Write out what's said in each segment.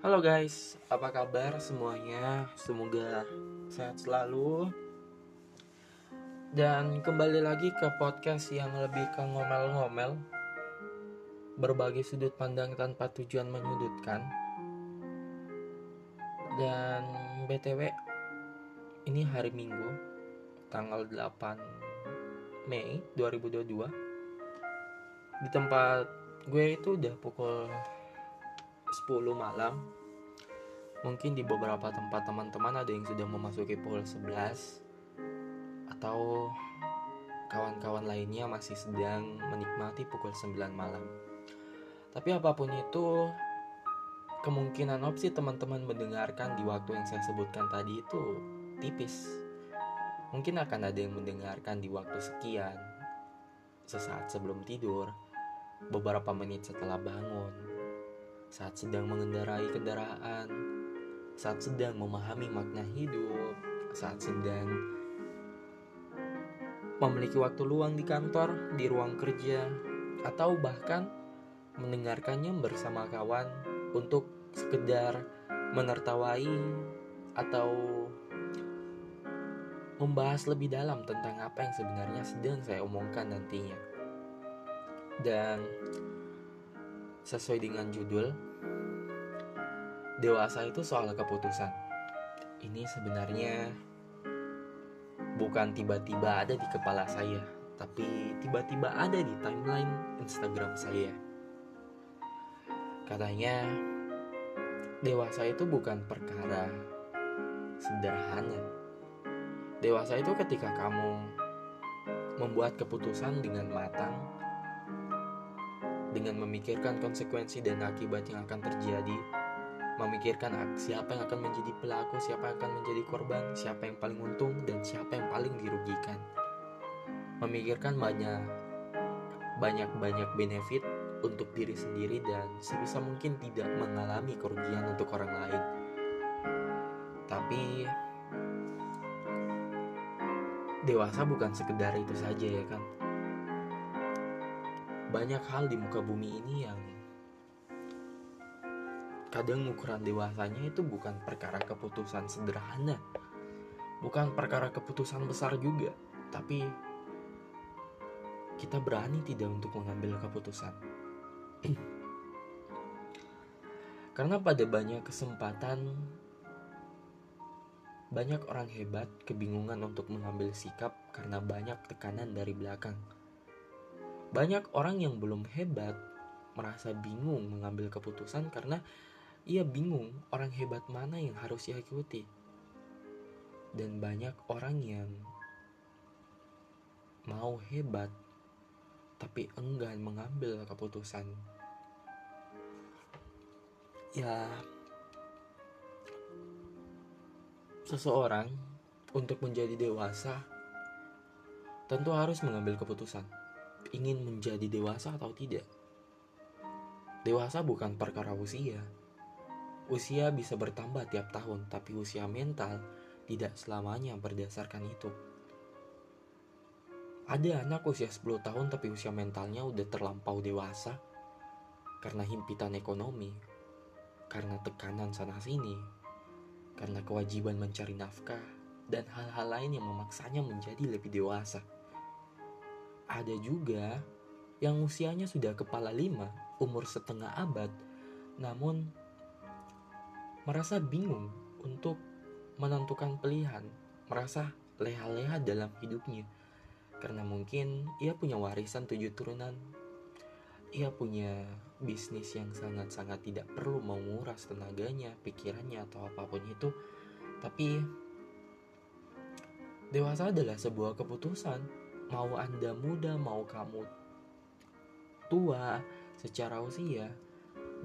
Halo guys, apa kabar semuanya? Semoga sehat selalu. Dan kembali lagi ke podcast yang lebih ke ngomel-ngomel. Berbagi sudut pandang tanpa tujuan menyudutkan. Dan BTW, ini hari Minggu, tanggal 8 Mei 2022. Di tempat gue itu udah pukul 10 malam. Mungkin di beberapa tempat teman-teman ada yang sudah memasuki pukul 11 atau kawan-kawan lainnya masih sedang menikmati pukul 9 malam. Tapi apa pun itu kemungkinan opsi teman-teman mendengarkan di waktu yang saya sebutkan tadi itu tipis. Mungkin akan ada yang mendengarkan di waktu sekian sesaat sebelum tidur beberapa menit setelah bangun saat sedang mengendarai kendaraan, saat sedang memahami makna hidup, saat sedang memiliki waktu luang di kantor, di ruang kerja, atau bahkan mendengarkannya bersama kawan untuk sekedar menertawai atau membahas lebih dalam tentang apa yang sebenarnya sedang saya omongkan nantinya. Dan sesuai dengan judul dewasa itu soal keputusan. Ini sebenarnya bukan tiba-tiba ada di kepala saya tapi tiba-tiba ada di timeline Instagram saya. Katanya dewasa itu bukan perkara sederhana. Dewasa itu ketika kamu membuat keputusan dengan matang dengan memikirkan konsekuensi dan akibat yang akan terjadi, memikirkan siapa yang akan menjadi pelaku, siapa yang akan menjadi korban, siapa yang paling untung, dan siapa yang paling dirugikan. Memikirkan banyak banyak-banyak benefit untuk diri sendiri dan sebisa mungkin tidak mengalami kerugian untuk orang lain. Tapi dewasa bukan sekedar itu saja ya kan banyak hal di muka bumi ini yang kadang ukuran dewasanya itu bukan perkara keputusan sederhana. Bukan perkara keputusan besar juga tapi kita berani tidak untuk mengambil keputusan. Karena pada banyak kesempatan banyak orang hebat kebingungan untuk mengambil sikap karena banyak tekanan dari belakang banyak orang yang belum hebat merasa bingung mengambil keputusan karena ia bingung orang hebat mana yang harus ia ikuti. Dan banyak orang yang mau hebat tapi enggan mengambil keputusan. Ya, seseorang untuk menjadi dewasa tentu harus mengambil keputusan ingin menjadi dewasa atau tidak. Dewasa bukan perkara usia. Usia bisa bertambah tiap tahun, tapi usia mental tidak selamanya berdasarkan itu. Ada anak usia 10 tahun tapi usia mentalnya udah terlampau dewasa karena himpitan ekonomi, karena tekanan sana sini, karena kewajiban mencari nafkah, dan hal-hal lain yang memaksanya menjadi lebih dewasa ada juga yang usianya sudah kepala lima, umur setengah abad, namun merasa bingung untuk menentukan pilihan, merasa leha-leha dalam hidupnya. Karena mungkin ia punya warisan tujuh turunan, ia punya bisnis yang sangat-sangat tidak perlu menguras tenaganya, pikirannya, atau apa pun itu. Tapi dewasa adalah sebuah keputusan mau Anda muda, mau kamu tua secara usia,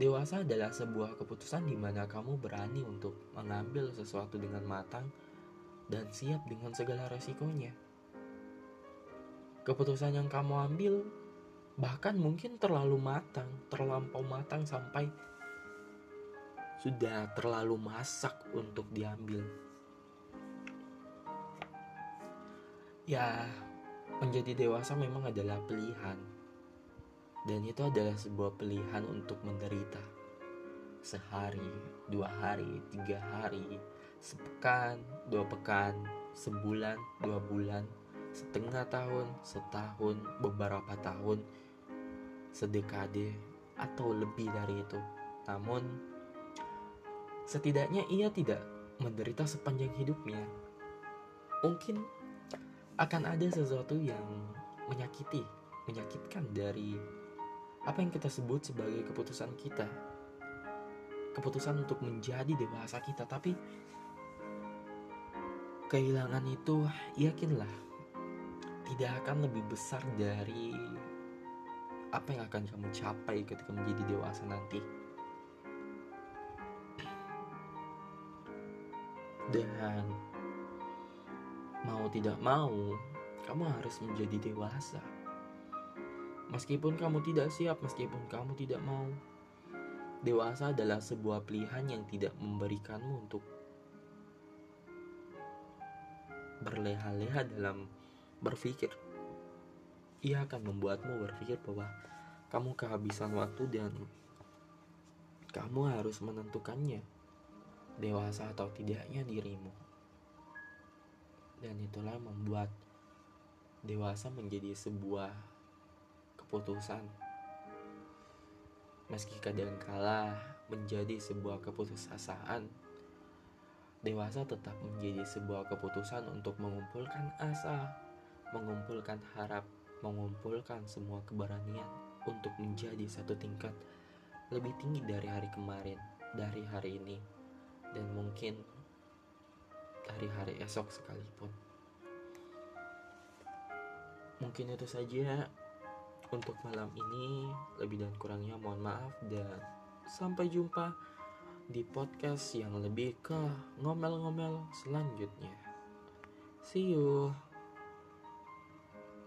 dewasa adalah sebuah keputusan di mana kamu berani untuk mengambil sesuatu dengan matang dan siap dengan segala resikonya. Keputusan yang kamu ambil bahkan mungkin terlalu matang, terlampau matang sampai sudah terlalu masak untuk diambil. Ya, Menjadi dewasa memang adalah pilihan, dan itu adalah sebuah pilihan untuk menderita. sehari, dua hari, tiga hari, sepekan, dua pekan, sebulan, dua bulan, setengah tahun, setahun, beberapa tahun, sedekade, atau lebih dari itu. Namun, setidaknya ia tidak menderita sepanjang hidupnya. Mungkin akan ada sesuatu yang menyakiti, menyakitkan dari apa yang kita sebut sebagai keputusan kita. Keputusan untuk menjadi dewasa kita tapi kehilangan itu yakinlah tidak akan lebih besar dari apa yang akan kamu capai ketika menjadi dewasa nanti. Dan mau tidak mau kamu harus menjadi dewasa meskipun kamu tidak siap meskipun kamu tidak mau Dewasa adalah sebuah pilihan yang tidak memberikanmu untuk berleha-leha dalam berpikir. Ia akan membuatmu berpikir bahwa kamu kehabisan waktu dan kamu harus menentukannya dewasa atau tidaknya dirimu. Dan itulah membuat dewasa menjadi sebuah keputusan. Meski kadangkala menjadi sebuah keputusasaan, dewasa tetap menjadi sebuah keputusan untuk mengumpulkan asa, mengumpulkan harap, mengumpulkan semua keberanian untuk menjadi satu tingkat lebih tinggi dari hari kemarin, dari hari ini, dan mungkin dari hari esok sekalipun. Mungkin itu saja untuk malam ini, lebih dan kurangnya mohon maaf dan sampai jumpa di podcast yang lebih ke ngomel-ngomel selanjutnya. See you.